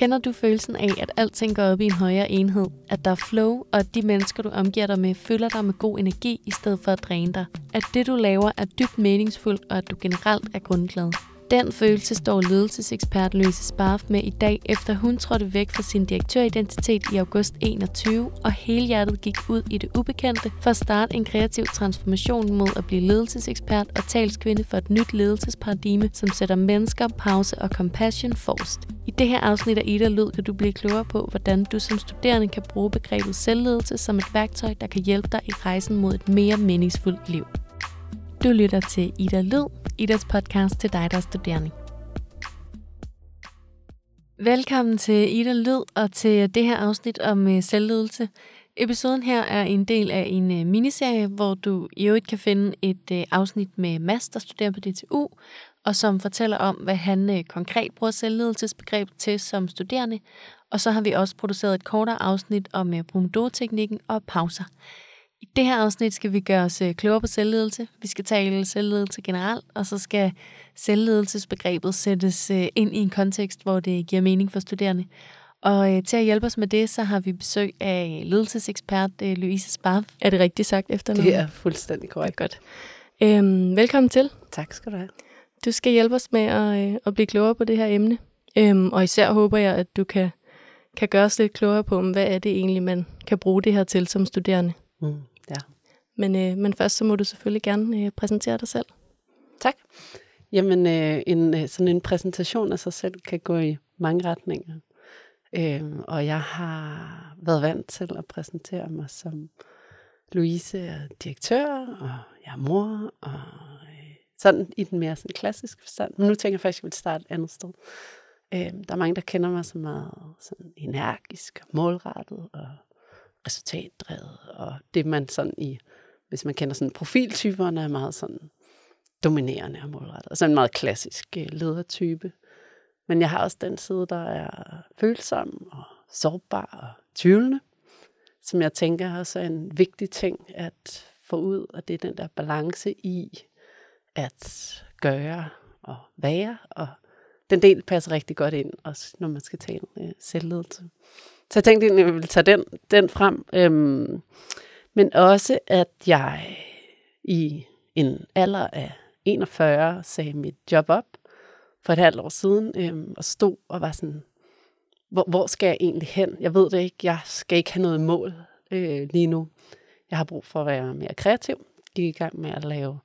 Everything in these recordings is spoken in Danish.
Kender du følelsen af, at alting går op i en højere enhed, at der er flow, og at de mennesker, du omgiver dig med, føler dig med god energi i stedet for at dræne dig? At det, du laver, er dybt meningsfuldt, og at du generelt er grundglad? Den følelse står ledelsesekspert Louise Sparf med i dag, efter hun trådte væk fra sin direktøridentitet i august 21, og hele hjertet gik ud i det ubekendte for at starte en kreativ transformation mod at blive ledelsesekspert og talskvinde for et nyt ledelsesparadigme, som sætter mennesker, pause og compassion forrest. I det her afsnit af Ida Lyd kan du blive klogere på, hvordan du som studerende kan bruge begrebet selvledelse som et værktøj, der kan hjælpe dig i rejsen mod et mere meningsfuldt liv. Du lytter til Ida Lyd, Idas podcast til dig, der er studerende. Velkommen til Ida Lyd og til det her afsnit om øh, selvledelse. Episoden her er en del af en øh, miniserie, hvor du i øvrigt kan finde et øh, afsnit med Mads, der studerer på DTU, og som fortæller om, hvad han konkret bruger selvledelsesbegrebet til som studerende. Og så har vi også produceret et kortere afsnit om Pomodoro-teknikken og pauser. I det her afsnit skal vi gøre os øh, klogere på selvledelse. Vi skal tale selvledelse generelt, og så skal selvledelsesbegrebet sættes øh, ind i en kontekst, hvor det giver mening for studerende. Og øh, til at hjælpe os med det, så har vi besøg af ledelsesekspert Louise Sparf. Er det rigtigt sagt efter Det er fuldstændig korrekt. Godt. Øhm, velkommen til. Tak skal du have. Du skal hjælpe os med at, at blive klogere på det her emne. Øhm, og især håber jeg, at du kan, kan gøre os lidt klogere på, hvad er det egentlig, man kan bruge det her til som studerende. Mm. Men, øh, men først så må du selvfølgelig gerne øh, præsentere dig selv. Tak. Jamen, øh, en, øh, sådan en præsentation af sig selv kan gå i mange retninger. Øh, og jeg har været vant til at præsentere mig som Louise er direktør, og jeg er mor, og øh, sådan i den mere sådan klassiske forstand. Men nu tænker jeg faktisk, at jeg vil starte et andet sted. Øh, der er mange, der kender mig som meget sådan energisk og målrettet og resultatdrevet, og det man sådan i, hvis man kender sådan profiltyperne, er meget sådan dominerende og målrettet. Altså så en meget klassisk øh, ledertype. Men jeg har også den side, der er følsom og sårbar og tvivlende, som jeg tænker også er en vigtig ting at få ud, og det er den der balance i at gøre og være, og den del passer rigtig godt ind, også når man skal tale øh, selvledelse. Så jeg tænkte, at jeg ville tage den, den frem. Øhm, men også, at jeg i en alder af 41 sagde mit job op for et halvt år siden, øhm, og stod og var sådan, hvor, hvor skal jeg egentlig hen? Jeg ved det ikke. Jeg skal ikke have noget mål øh, lige nu. Jeg har brug for at være mere kreativ. Gik i gang med at lave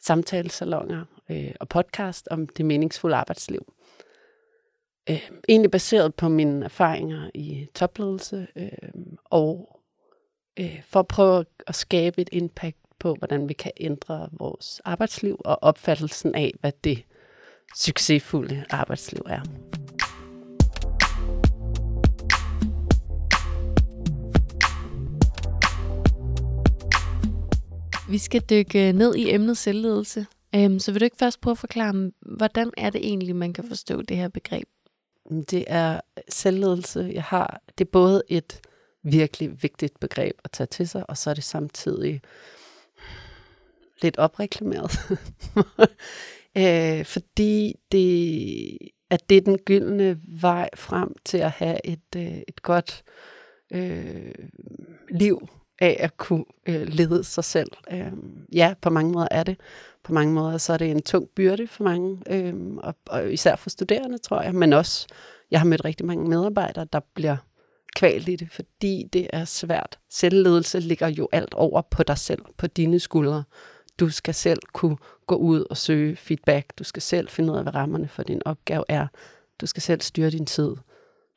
samtalesalonger øh, og podcast om det meningsfulde arbejdsliv øh, egentlig baseret på mine erfaringer i topledelse, øh, og øh, for at prøve at skabe et impact på, hvordan vi kan ændre vores arbejdsliv og opfattelsen af, hvad det succesfulde arbejdsliv er. Vi skal dykke ned i emnet selvledelse. Øhm, så vil du ikke først prøve at forklare, hvordan er det egentlig, man kan forstå det her begreb? Det er selvledelse. Jeg har, det er både et virkelig vigtigt begreb at tage til sig, og så er det samtidig lidt opreklameret. øh, fordi det, at det er den gyldne vej frem til at have et, øh, et godt øh, liv af at kunne øh, lede sig selv. Øh, ja, på mange måder er det. På mange måder så er det en tung byrde for mange, øh, og, og især for studerende, tror jeg, men også, jeg har mødt rigtig mange medarbejdere, der bliver kvalt i det, fordi det er svært. Selvledelse ligger jo alt over på dig selv, på dine skuldre. Du skal selv kunne gå ud og søge feedback. Du skal selv finde ud af, hvad rammerne for din opgave er. Du skal selv styre din tid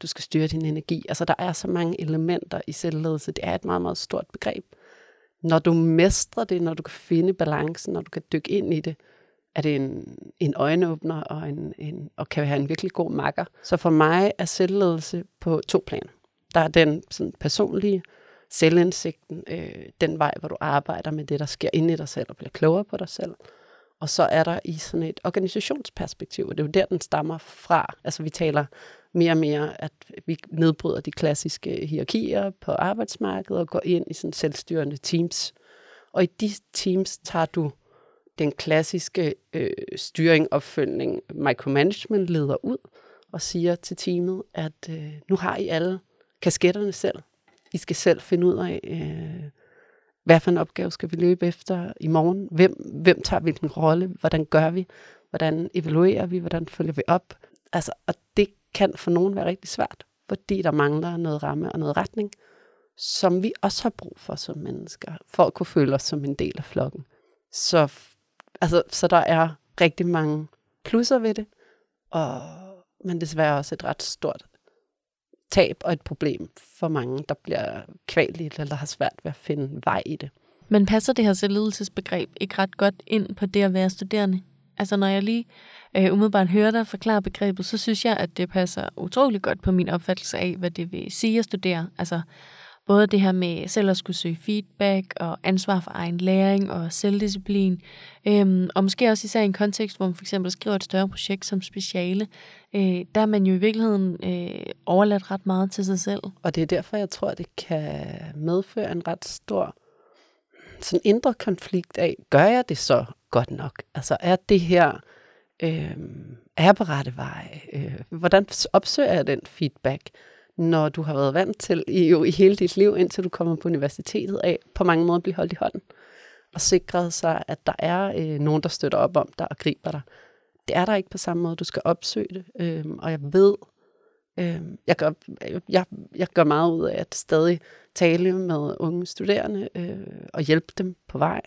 du skal styre din energi. Altså, der er så mange elementer i selvledelse. Det er et meget, meget stort begreb. Når du mestrer det, når du kan finde balancen, når du kan dykke ind i det, er det en, en øjenåbner og, en, en, og kan være en virkelig god makker. Så for mig er selvledelse på to planer. Der er den sådan, personlige selvindsigten, øh, den vej, hvor du arbejder med det, der sker inde i dig selv og bliver klogere på dig selv. Og så er der i sådan et organisationsperspektiv, og det er jo der, den stammer fra. Altså vi taler mere og mere, at vi nedbryder de klassiske hierarkier på arbejdsmarkedet og går ind i sådan selvstyrende teams. Og i de teams tager du den klassiske øh, styring, opfølgning, micromanagement leder ud, og siger til teamet, at øh, nu har I alle kasketterne selv. I skal selv finde ud af, øh, hvad for en opgave skal vi løbe efter i morgen? Hvem, hvem tager hvilken rolle? Hvordan gør vi? Hvordan evaluerer vi? Hvordan følger vi op? Altså, og det kan for nogen være rigtig svært, fordi der mangler noget ramme og noget retning, som vi også har brug for som mennesker, for at kunne føle os som en del af flokken. Så, altså, så der er rigtig mange plusser ved det, og, men desværre også et ret stort tab og et problem for mange, der bliver kvaligt eller har svært ved at finde vej i det. Men passer det her selvledelsesbegreb ikke ret godt ind på det at være studerende? Altså når jeg lige øh, umiddelbart hører dig forklare begrebet, så synes jeg, at det passer utrolig godt på min opfattelse af, hvad det vil sige at studere. Altså både det her med selv at skulle søge feedback og ansvar for egen læring og selvdisciplin. Øhm, og måske også især i en kontekst, hvor man for eksempel skriver et større projekt som speciale. Øh, der er man jo i virkeligheden øh, overladt ret meget til sig selv. Og det er derfor, jeg tror, det kan medføre en ret stor sådan indre konflikt af, gør jeg det så godt nok? Altså er det her, øh, er på rette vej? Øh, hvordan opsøger jeg den feedback? Når du har været vant til i, jo i hele dit liv, indtil du kommer på universitetet af, på mange måder blive holdt i hånden, og sikret sig, at der er øh, nogen, der støtter op om dig og griber dig. Det er der ikke på samme måde. Du skal opsøge det, øh, og jeg ved, øh, jeg, gør, jeg, jeg gør meget ud af at stadig tale med unge studerende øh, og hjælpe dem på vej.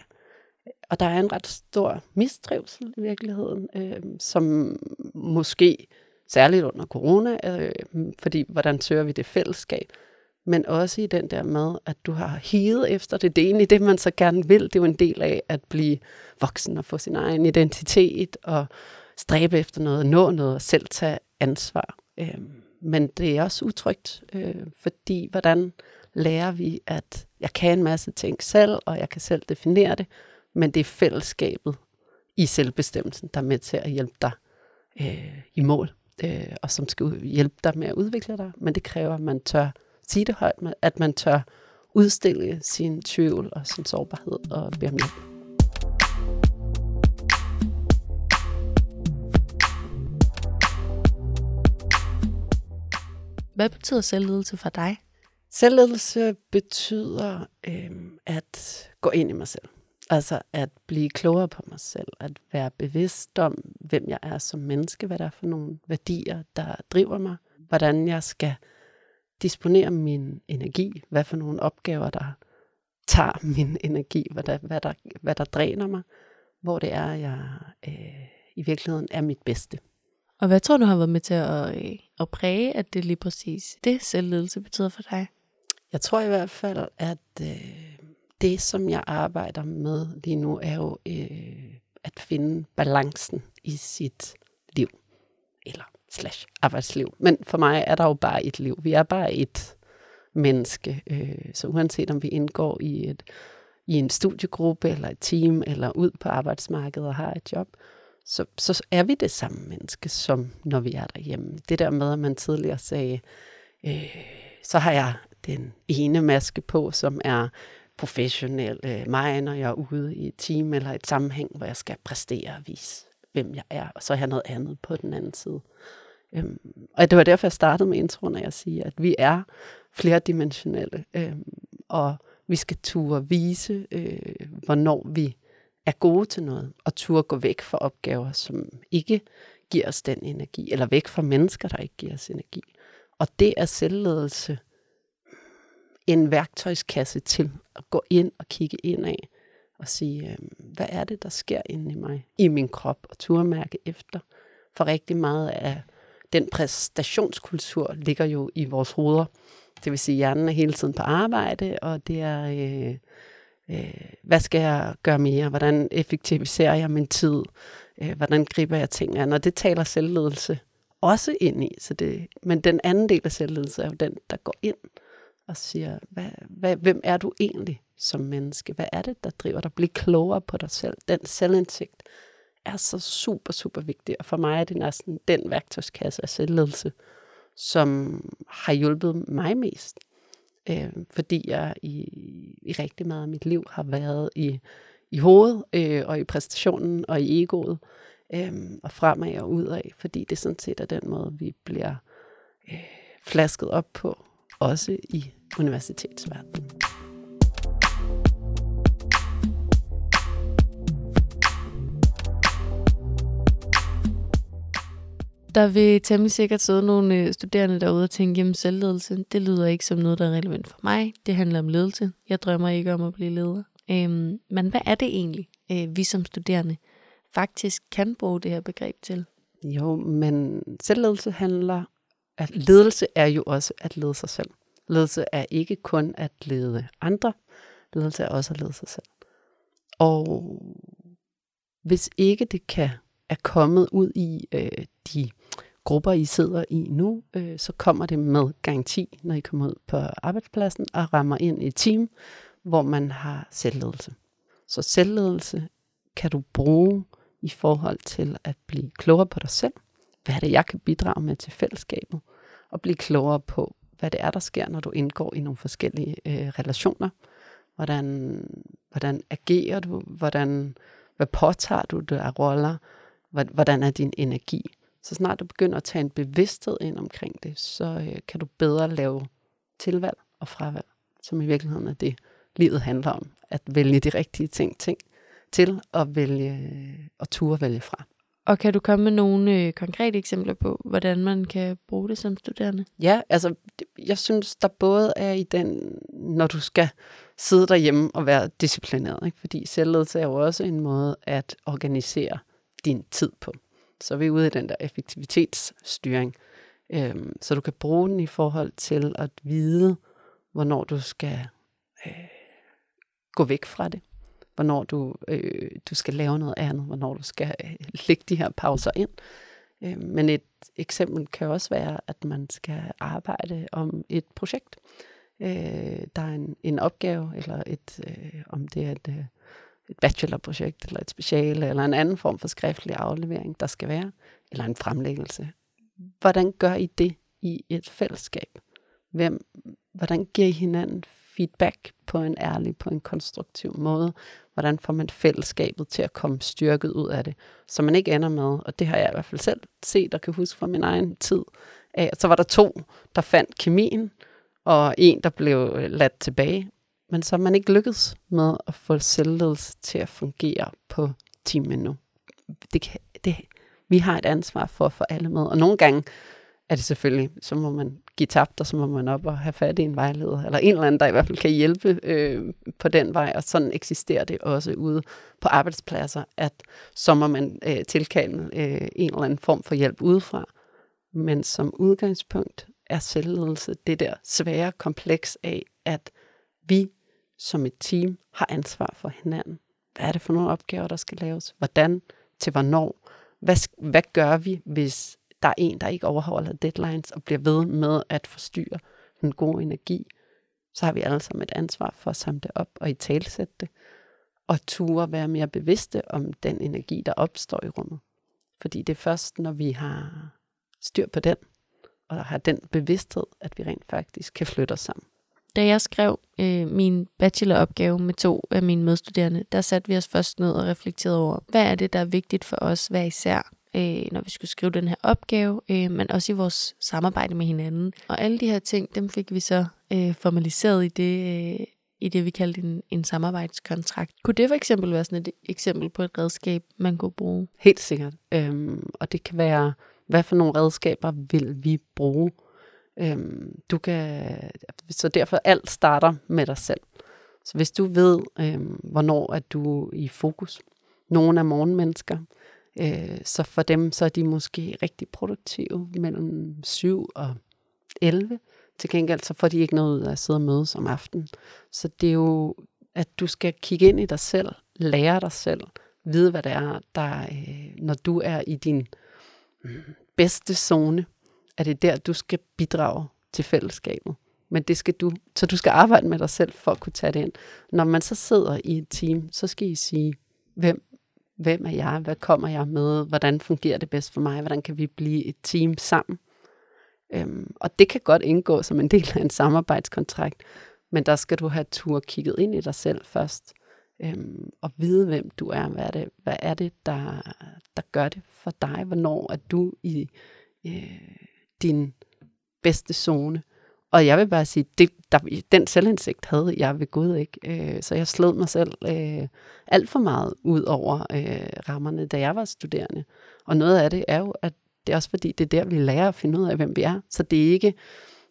Og der er en ret stor mistrivsel i virkeligheden, øh, som måske særligt under corona, øh, mm, fordi hvordan søger vi det fællesskab, men også i den der med, at du har higet efter det. Det er egentlig det, man så gerne vil. Det er jo en del af at blive voksen og få sin egen identitet og stræbe efter noget, nå noget og selv tage ansvar. Øh, men det er også utrygt, øh, fordi hvordan lærer vi, at jeg kan en masse ting selv, og jeg kan selv definere det, men det er fællesskabet i selvbestemmelsen, der er med til at hjælpe dig øh, i mål øh, og som skal hjælpe dig med at udvikle dig, men det kræver, at man tør sige det højt, at man tør udstille sin tvivl og sin sårbarhed og bede om hjælp. Hvad betyder selvledelse for dig? Selvledelse betyder øh, at gå ind i mig selv. Altså at blive klogere på mig selv, at være bevidst om, hvem jeg er som menneske, hvad der er for nogle værdier, der driver mig, hvordan jeg skal disponere min energi, hvad for nogle opgaver, der tager min energi, hvad der, hvad der, hvad der dræner mig, hvor det er, jeg øh, i virkeligheden er mit bedste. Og hvad tror du har været med til at, øh, at præge, at det lige præcis det selvledelse betyder for dig? Jeg tror i hvert fald, at øh, det, som jeg arbejder med lige nu, er jo øh, at finde balancen i sit liv. Eller slash arbejdsliv. Men for mig er der jo bare et liv. Vi er bare et menneske. Øh, så uanset om vi indgår i et i en studiegruppe eller et team, eller ud på arbejdsmarkedet og har et job, så, så er vi det samme menneske, som når vi er derhjemme. Det der med, at man tidligere sagde, øh, så har jeg den ene maske på, som er professionel øh, mig, når jeg er ude i et team eller et sammenhæng, hvor jeg skal præstere og vise, hvem jeg er, og så have noget andet på den anden side. Øhm, og det var derfor, jeg startede med introen, at jeg siger, at vi er flerdimensionelle, øhm, og vi skal turde vise, øh, hvornår vi er gode til noget, og turde gå væk fra opgaver, som ikke giver os den energi, eller væk fra mennesker, der ikke giver os energi. Og det er selvledelse en værktøjskasse til at gå ind og kigge ind af og sige, øh, hvad er det, der sker inde i mig, i min krop, og turmærke efter. For rigtig meget af den præstationskultur ligger jo i vores hoveder. Det vil sige, at hjernen er hele tiden på arbejde, og det er, øh, øh, hvad skal jeg gøre mere? Hvordan effektiviserer jeg min tid? Øh, hvordan griber jeg ting an? Og det taler selvledelse også ind i. Så det, men den anden del af selvledelse er jo den, der går ind og siger, hvad, hvad, hvem er du egentlig som menneske? Hvad er det, der driver dig? Bliv klogere på dig selv. Den selvindsigt er så super, super vigtig. Og for mig er det næsten den værktøjskasse af selvledelse, som har hjulpet mig mest. Øh, fordi jeg i, i rigtig meget af mit liv har været i, i hovedet øh, og i præstationen og i egoet. øh, og fremad og udad, fordi det sådan set er den måde, vi bliver øh, flasket op på, også i universitetsverdenen. Der vil temmelig sikkert sidde nogle øh, studerende derude og tænke, jamen selvledelse, det lyder ikke som noget, der er relevant for mig. Det handler om ledelse. Jeg drømmer ikke om at blive leder. Øhm, men hvad er det egentlig, øh, vi som studerende faktisk kan bruge det her begreb til? Jo, men selvledelse handler, at ledelse er jo også at lede sig selv. Ledelse er ikke kun at lede andre, ledelse er også at lede sig selv. Og hvis ikke det kan er kommet ud i øh, de grupper, I sidder i nu, øh, så kommer det med garanti, når I kommer ud på arbejdspladsen og rammer ind i et team, hvor man har selvledelse. Så selvledelse kan du bruge i forhold til at blive klogere på dig selv. Hvad er det, jeg kan bidrage med til fællesskabet? Og blive klogere på, hvad det er, der sker, når du indgår i nogle forskellige øh, relationer. Hvordan, hvordan agerer du? Hvordan, hvad påtager du dig af roller? Hvordan er din energi? Så snart du begynder at tage en bevidsthed ind omkring det, så øh, kan du bedre lave tilvalg og fravalg, som i virkeligheden er det, livet handler om. At vælge de rigtige ting, ting til og vælge øh, og ture vælge fra. Og kan du komme med nogle øh, konkrete eksempler på, hvordan man kan bruge det som studerende? Ja, altså jeg synes, der både er i den, når du skal sidde derhjemme og være disciplineret, ikke? fordi selvledelse er jo også en måde at organisere din tid på. Så er vi ude i den der effektivitetsstyring. Øhm, så du kan bruge den i forhold til at vide, hvornår du skal øh, gå væk fra det. Hvornår du, øh, du skal lave noget andet. Hvornår du skal øh, lægge de her pauser ind. Øh, men et eksempel kan også være, at man skal arbejde om et projekt. Øh, der er en, en opgave, eller et, øh, om det er et, øh, et bachelorprojekt, eller et speciale, eller en anden form for skriftlig aflevering, der skal være, eller en fremlæggelse. Hvordan gør I det i et fællesskab? Hvem, hvordan giver I hinanden feedback på en ærlig, på en konstruktiv måde? Hvordan får man fællesskabet til at komme styrket ud af det, så man ikke ender med, og det har jeg i hvert fald selv set og kan huske fra min egen tid, at så var der to, der fandt kemien, og en, der blev øh, ladt tilbage, men så er man ikke lykkedes med at få selvledelse til at fungere på timen nu. Det kan, det, vi har et ansvar for at få alle med, og nogle gange er det selvfølgelig, så må man give tabt, og så må man op og have fat i en vejleder, eller en eller anden, der i hvert fald kan hjælpe øh, på den vej, og sådan eksisterer det også ude på arbejdspladser, at så må man øh, tilkalde øh, en eller anden form for hjælp udefra. Men som udgangspunkt er selvledelse det der svære kompleks af, at vi som et team har ansvar for hinanden. Hvad er det for nogle opgaver, der skal laves? Hvordan? Til hvornår? Hvad, hvad gør vi, hvis der er en, der ikke overholder deadlines og bliver ved med at forstyrre den gode energi? Så har vi alle sammen et ansvar for at samle det op og i talsætte det. Og ture være mere bevidste om den energi, der opstår i rummet. Fordi det er først, når vi har styr på den, og har den bevidsthed, at vi rent faktisk kan flytte os sammen. Da jeg skrev øh, min bacheloropgave med to af mine medstuderende, der satte vi os først ned og reflekterede over, hvad er det, der er vigtigt for os hver især, øh, når vi skulle skrive den her opgave, øh, men også i vores samarbejde med hinanden. Og alle de her ting, dem fik vi så øh, formaliseret i det, øh, i det, vi kaldte en, en samarbejdskontrakt. Kunne det for eksempel være sådan et eksempel på et redskab, man kunne bruge? Helt sikkert. Øhm, og det kan være, hvad for nogle redskaber vil vi bruge? Øhm, du kan, så derfor alt starter med dig selv. Så hvis du ved, øhm, hvornår er du i fokus, nogle er morgenmennesker, øh, så for dem så er de måske rigtig produktive mellem 7 og 11. Til gengæld så får de ikke noget ud af at sidde og mødes om aftenen. Så det er jo, at du skal kigge ind i dig selv, lære dig selv, vide hvad det er, der, øh, når du er i din mm, bedste zone, er det der, du skal bidrage til fællesskabet. Men det skal du, så du skal arbejde med dig selv for at kunne tage det ind. Når man så sidder i et team, så skal I sige, hvem, hvem er jeg, hvad kommer jeg med, hvordan fungerer det bedst for mig, hvordan kan vi blive et team sammen. Øhm, og det kan godt indgå som en del af en samarbejdskontrakt, men der skal du have tur kigget ind i dig selv først. Øhm, og vide, hvem du er. Hvad er det, hvad er det der, der gør det for dig? Hvornår er du i øh, din bedste zone? Og jeg vil bare sige, det, der, den selvindsigt havde jeg ved Gud ikke. Øh, så jeg slog mig selv øh, alt for meget ud over øh, rammerne, da jeg var studerende. Og noget af det er jo, at det er også fordi, det er der, vi lærer at finde ud af, hvem vi er. Så det er ikke...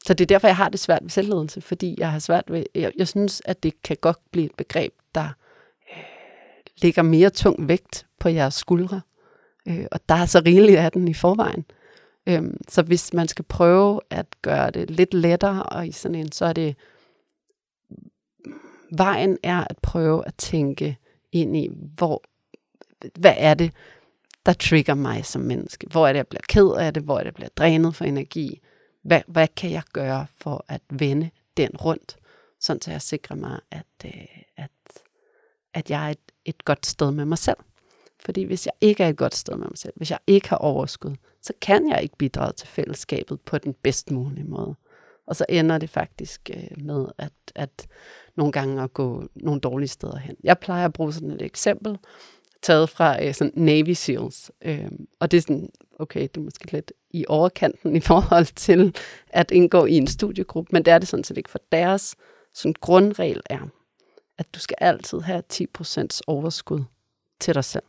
Så det er derfor, jeg har det svært ved selvledelse, fordi jeg har svært ved, jeg, jeg synes, at det kan godt blive et begreb, der øh, lægger mere tung vægt på jeres skuldre. Øh, og der er så rigeligt af den i forvejen. Øhm, så hvis man skal prøve at gøre det lidt lettere, og i sådan en, så er det, vejen er at prøve at tænke ind i, hvor, hvad er det, der trigger mig som menneske? Hvor er det, jeg bliver ked af det? Hvor er det, jeg bliver drænet for energi? Hvad, hvad kan jeg gøre for at vende den rundt? Sådan så jeg sikrer mig, at, øh, at, at jeg er et, et godt sted med mig selv. Fordi hvis jeg ikke er et godt sted med mig selv, hvis jeg ikke har overskud, så kan jeg ikke bidrage til fællesskabet på den bedst mulige måde. Og så ender det faktisk øh, med at, at nogle gange at gå nogle dårlige steder hen. Jeg plejer at bruge sådan et eksempel, taget fra øh, sådan Navy SEALs. Øh, og det er sådan, okay, det er måske lidt i overkanten i forhold til at indgå i en studiegruppe, men det er det sådan set ikke, for deres sådan grundregel er, at du skal altid have 10% overskud til dig selv.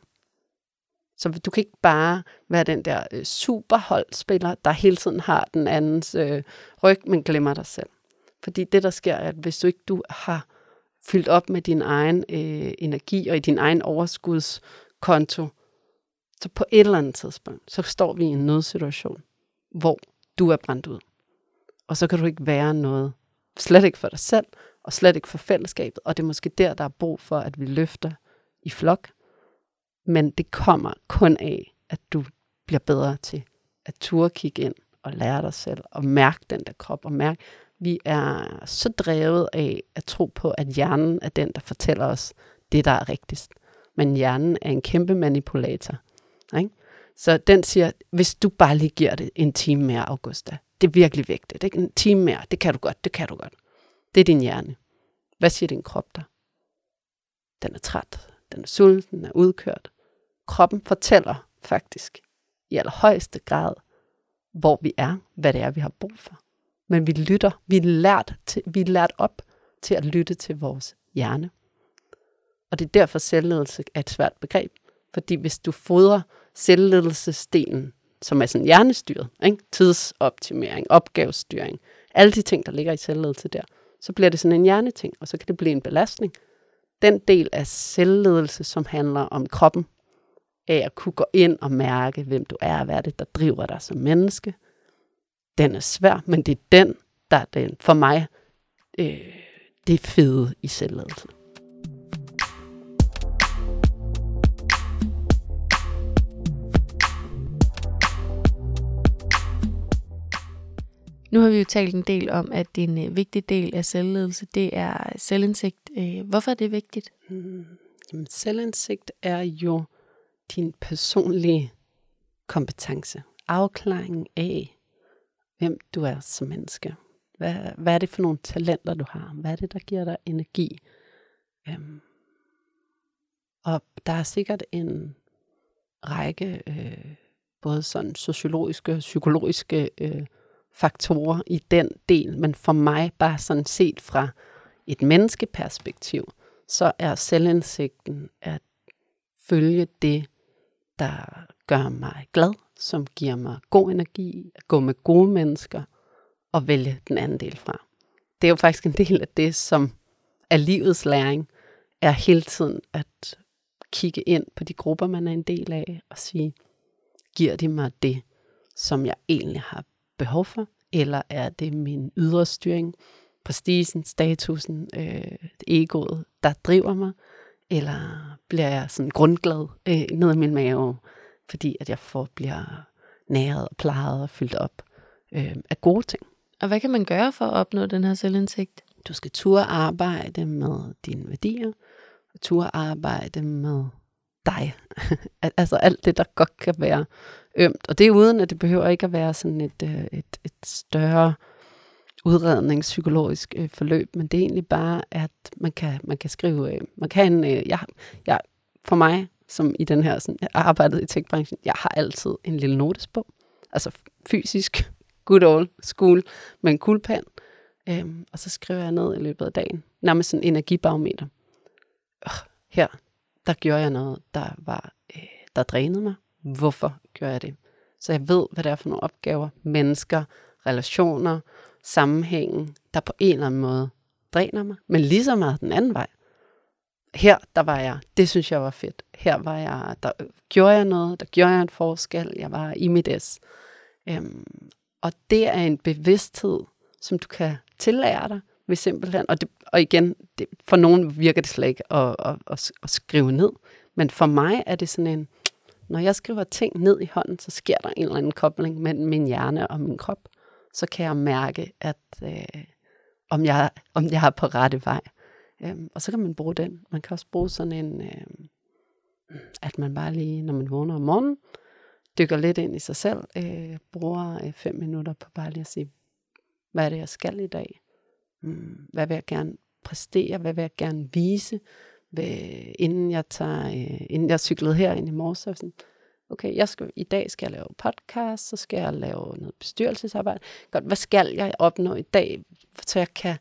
Så du kan ikke bare være den der øh, superholdspiller, der hele tiden har den andens øh, ryg, men glemmer dig selv. Fordi det, der sker, er, at hvis du ikke du har fyldt op med din egen øh, energi og i din egen overskudskonto, så på et eller andet tidspunkt, så står vi i en nødsituation, hvor du er brændt ud. Og så kan du ikke være noget, slet ikke for dig selv, og slet ikke for fællesskabet. Og det er måske der, der er brug for, at vi løfter i flok, men det kommer kun af, at du bliver bedre til at turde kigge ind og lære dig selv og mærke den der krop og mærke, vi er så drevet af at tro på, at hjernen er den, der fortæller os det, der er rigtigst. Men hjernen er en kæmpe manipulator. Ikke? Så den siger, hvis du bare lige giver det en time mere, Augusta, det er virkelig vigtigt. Ikke? En time mere, det kan du godt, det kan du godt. Det er din hjerne. Hvad siger din krop der? Den er træt, den er sulten, den er udkørt kroppen fortæller faktisk i allerhøjeste grad, hvor vi er, hvad det er, vi har brug for. Men vi lytter, vi er lært, til, vi er lært op til at lytte til vores hjerne. Og det er derfor selvledelse er et svært begreb. Fordi hvis du fodrer selvledelsesdelen, som er sådan hjernestyret, ikke? tidsoptimering, opgavestyring, alle de ting, der ligger i selvledelse der, så bliver det sådan en hjerneting, og så kan det blive en belastning. Den del af selvledelse, som handler om kroppen, af at kunne gå ind og mærke, hvem du er, hvad er det, der driver dig som menneske. Den er svær, men det er den, der er den, for mig, øh, det er fede i selvledelse. Nu har vi jo talt en del om, at en øh, vigtig del af selvledelse, det er selvindsigt. Øh, hvorfor er det vigtigt? Hmm. Jamen, selvindsigt er jo din personlige kompetence. Afklaringen af, hvem du er som menneske. Hvad, hvad er det for nogle talenter, du har? Hvad er det, der giver dig energi? Øhm, og der er sikkert en række øh, både sådan sociologiske og psykologiske øh, faktorer i den del, men for mig bare sådan set fra et menneskeperspektiv, så er selvindsigten at følge det, der gør mig glad, som giver mig god energi, at gå med gode mennesker og vælge den anden del fra. Det er jo faktisk en del af det, som er livets læring, er hele tiden at kigge ind på de grupper, man er en del af, og sige, giver de mig det, som jeg egentlig har behov for, eller er det min ydre styring, prestigen, statusen, øh, egoet, der driver mig, eller bliver jeg sådan grundglad øh, ned i min mave, fordi at jeg får bliver næret og plejet og fyldt op øh, af gode ting. Og hvad kan man gøre for at opnå den her selvindsigt? Du skal turde arbejde med dine værdier, og turde arbejde med dig. altså alt det, der godt kan være ømt. Og det er uden, at det behøver ikke at være sådan et, øh, et, et større udredning, psykologisk øh, forløb, men det er egentlig bare, at man kan, man kan skrive, øh, man kan, øh, jeg, jeg, for mig, som i den her, sådan, jeg har arbejdet i techbranchen, jeg har altid en lille notesbog, altså fysisk, good old school, med en kuglepen, øh, og så skriver jeg ned i løbet af dagen, nærmest sådan en energibarometer. Øh, her, der gjorde jeg noget, der var, øh, der drænede mig. Hvorfor gør jeg det? Så jeg ved, hvad det er for nogle opgaver, mennesker, relationer, sammenhængen, der på en eller anden måde dræner mig, men lige så meget den anden vej. Her, der var jeg, det synes jeg var fedt. Her var jeg, der øh, gjorde jeg noget, der gjorde jeg en forskel, jeg var i mit S. Øhm, og det er en bevidsthed, som du kan tillære dig ved simpelthen, og, det, og igen, det, for nogen virker det slet ikke at, at, at, at skrive ned, men for mig er det sådan en, når jeg skriver ting ned i hånden, så sker der en eller anden kobling mellem min hjerne og min krop. Så kan jeg mærke, at øh, om, jeg, om jeg er på rette vej. Øhm, og så kan man bruge den. Man kan også bruge sådan en, øh, at man bare lige, når man vågner om morgenen, dykker lidt ind i sig selv, øh, bruger øh, fem minutter på bare lige at sige, hvad er det, jeg skal i dag? Mm, hvad vil jeg gerne præstere? Hvad vil jeg gerne vise? Hvad, inden jeg tager, øh, inden jeg cyklede her ind i morges, så sådan, okay, jeg skal, i dag skal jeg lave podcast, så skal jeg lave noget bestyrelsesarbejde. Godt, hvad skal jeg opnå i dag, så jeg kan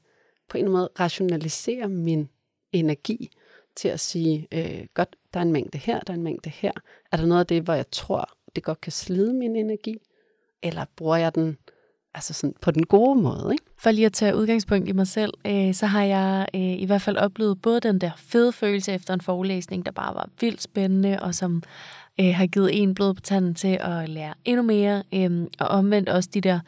på en eller anden måde rationalisere min energi til at sige, øh, godt, der er en mængde her, der er en mængde her. Er der noget af det, hvor jeg tror, det godt kan slide min energi? Eller bruger jeg den altså sådan på den gode måde. Ikke? For lige at tage udgangspunkt i mig selv, øh, så har jeg øh, i hvert fald oplevet både den der fede følelse efter en forelæsning, der bare var vildt spændende, og som øh, har givet en blod på tanden til at lære endnu mere, øh, og omvendt også de der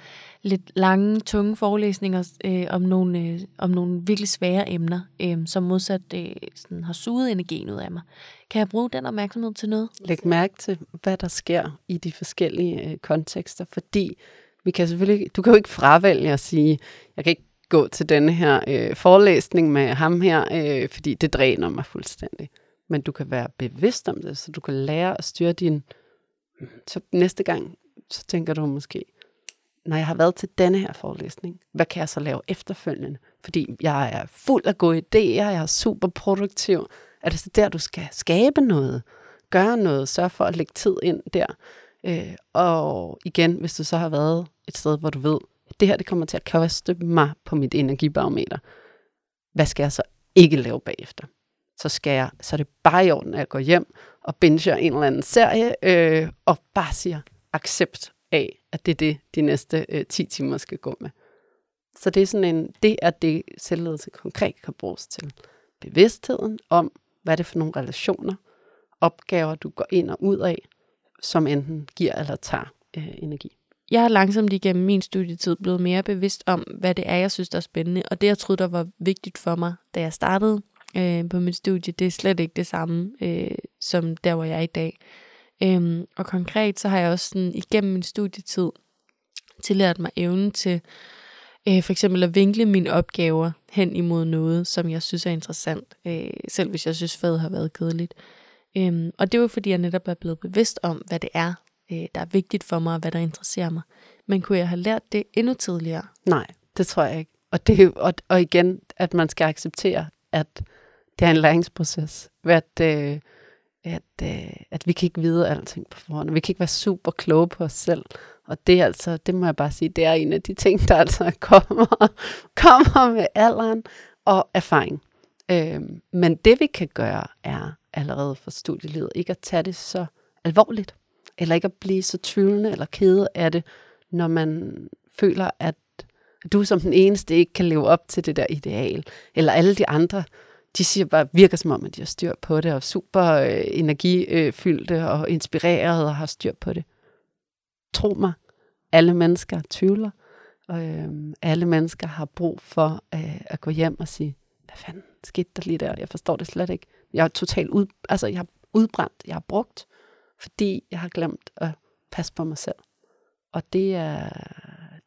lidt lange, tunge forelæsninger øh, om, nogle, øh, om nogle virkelig svære emner, øh, som modsat øh, sådan har suget energien ud af mig. Kan jeg bruge den opmærksomhed til noget? Læg mærke til, hvad der sker i de forskellige øh, kontekster, fordi vi kan selvfølgelig, du kan jo ikke fravælge at sige, jeg kan ikke gå til denne her øh, forelæsning med ham her, øh, fordi det dræner mig fuldstændig. Men du kan være bevidst om det, så du kan lære at styre din... Så næste gang, så tænker du måske, når jeg har været til denne her forelæsning, hvad kan jeg så lave efterfølgende? Fordi jeg er fuld af gode idéer, jeg er super produktiv. Er det så der, du skal skabe noget? Gøre noget? sørg for at lægge tid ind der? Øh, og igen, hvis du så har været et sted, hvor du ved, det her det kommer til at koste mig på mit energibarometer, hvad skal jeg så ikke lave bagefter? Så, skal jeg, så er det bare i orden, at jeg går hjem og binger en eller anden serie, øh, og bare siger accept af, at det er det, de næste øh, 10 timer skal gå med. Så det er sådan en, det er det, selvledelse konkret kan bruges til. Bevidstheden om, hvad er det for nogle relationer, opgaver, du går ind og ud af, som enten giver eller tager øh, energi. Jeg er langsomt igennem min studietid blevet mere bevidst om, hvad det er, jeg synes, der er spændende. Og det, jeg troede, der var vigtigt for mig, da jeg startede øh, på mit studie, det er slet ikke det samme, øh, som der, hvor jeg er i dag. Øhm, og konkret, så har jeg også sådan, igennem min studietid tillært mig evnen til øh, for eksempel at vinkle mine opgaver hen imod noget, som jeg synes er interessant, øh, selv hvis jeg synes, faget har været kedeligt. Øhm, og det var fordi, jeg netop er blevet bevidst om, hvad det er, øh, der er vigtigt for mig, og hvad der interesserer mig. Men kunne jeg have lært det endnu tidligere? Nej, det tror jeg ikke. Og, det, og, og igen, at man skal acceptere, at det er en læringsproces. At, øh, at, øh, at vi kan ikke vide alting på forhånd. Vi kan ikke være super kloge på os selv. Og det er altså, det må jeg bare sige, det er en af de ting, der altså kommer, kommer med alderen og erfaring. Øh, men det vi kan gøre, er allerede for studielivet, ikke at tage det så alvorligt, eller ikke at blive så tvivlende eller kede af det, når man føler, at du som den eneste ikke kan leve op til det der ideal, eller alle de andre, de siger bare, virker som om, at de har styr på det, og super øh, energifyldte og inspireret og har styr på det. Tro mig, alle mennesker tvivler, og øh, alle mennesker har brug for øh, at gå hjem og sige, hvad fanden skete der lige der? Jeg forstår det slet ikke. Jeg er totalt ud, altså jeg har udbrændt, jeg har brugt, fordi jeg har glemt at passe på mig selv. Og det er,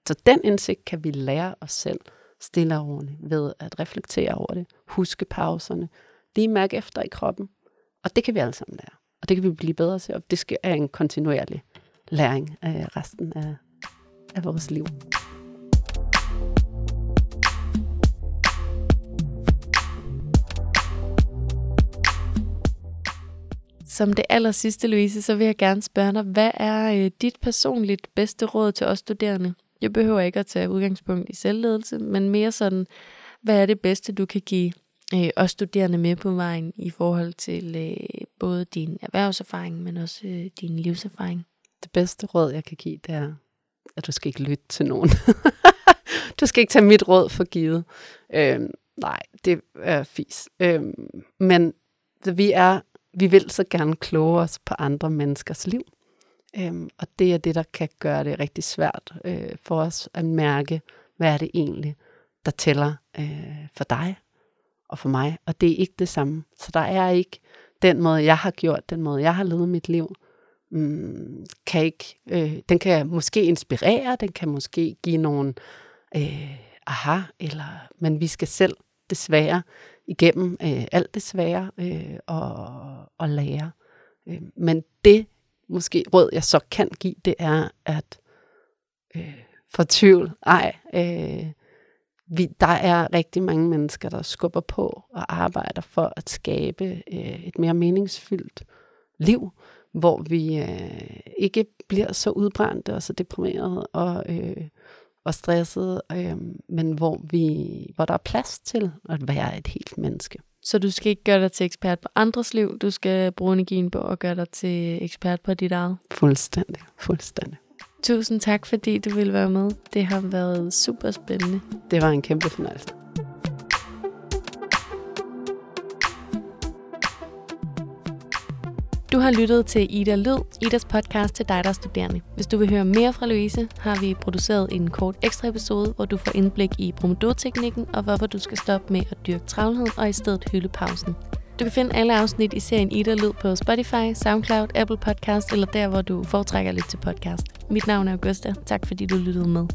så den indsigt kan vi lære os selv stille og roligt, ved at reflektere over det, huske pauserne, lige mærke efter i kroppen. Og det kan vi alle sammen lære. Og det kan vi blive bedre til, og det skal er en kontinuerlig læring af resten af, af vores liv. Som det aller sidste, Louise, så vil jeg gerne spørge dig, hvad er øh, dit personligt bedste råd til os studerende, jeg behøver ikke at tage udgangspunkt i selvledelse, men mere sådan, hvad er det bedste, du kan give øh, os studerende med på vejen i forhold til øh, både din erhvervserfaring, men også øh, din livserfaring? Det bedste råd, jeg kan give, det er, at du skal ikke lytte til nogen. du skal ikke tage mit råd for givet. Øh, nej, det er fis. Øh, men vi er, vi vil så gerne kloge os på andre menneskers liv. Øhm, og det er det, der kan gøre det rigtig svært øh, for os at mærke, hvad er det egentlig, der tæller øh, for dig og for mig. Og det er ikke det samme. Så der er ikke den måde, jeg har gjort, den måde, jeg har levet mit liv, mm, kan ikke, øh, den kan måske inspirere, den kan måske give nogle øh, aha, eller, men vi skal selv desværre igennem øh, alt det svære øh, og, og lære. Øh, men det måske råd, jeg så kan give, det er at øh, for tvivl, ej, øh, vi, der er rigtig mange mennesker, der skubber på og arbejder for at skabe øh, et mere meningsfyldt liv, hvor vi øh, ikke bliver så udbrændte og så deprimerede og, øh, og stressede, øh, men hvor, vi, hvor der er plads til at være et helt menneske. Så du skal ikke gøre dig til ekspert på andres liv, du skal bruge energien på at gøre dig til ekspert på dit eget. Fuldstændig, fuldstændig. Tusind tak, fordi du ville være med. Det har været super spændende. Det var en kæmpe fornøjelse. Du har lyttet til Ida Lyd, Idas podcast til dig, der er studerende. Hvis du vil høre mere fra Louise, har vi produceret en kort ekstra episode, hvor du får indblik i Pomodoro-teknikken og hvorfor du skal stoppe med at dyrke travlhed og i stedet hylde pausen. Du kan finde alle afsnit i serien Ida Lyd på Spotify, SoundCloud, Apple Podcast eller der, hvor du foretrækker lidt til podcast. Mit navn er Augusta. Tak fordi du lyttede med.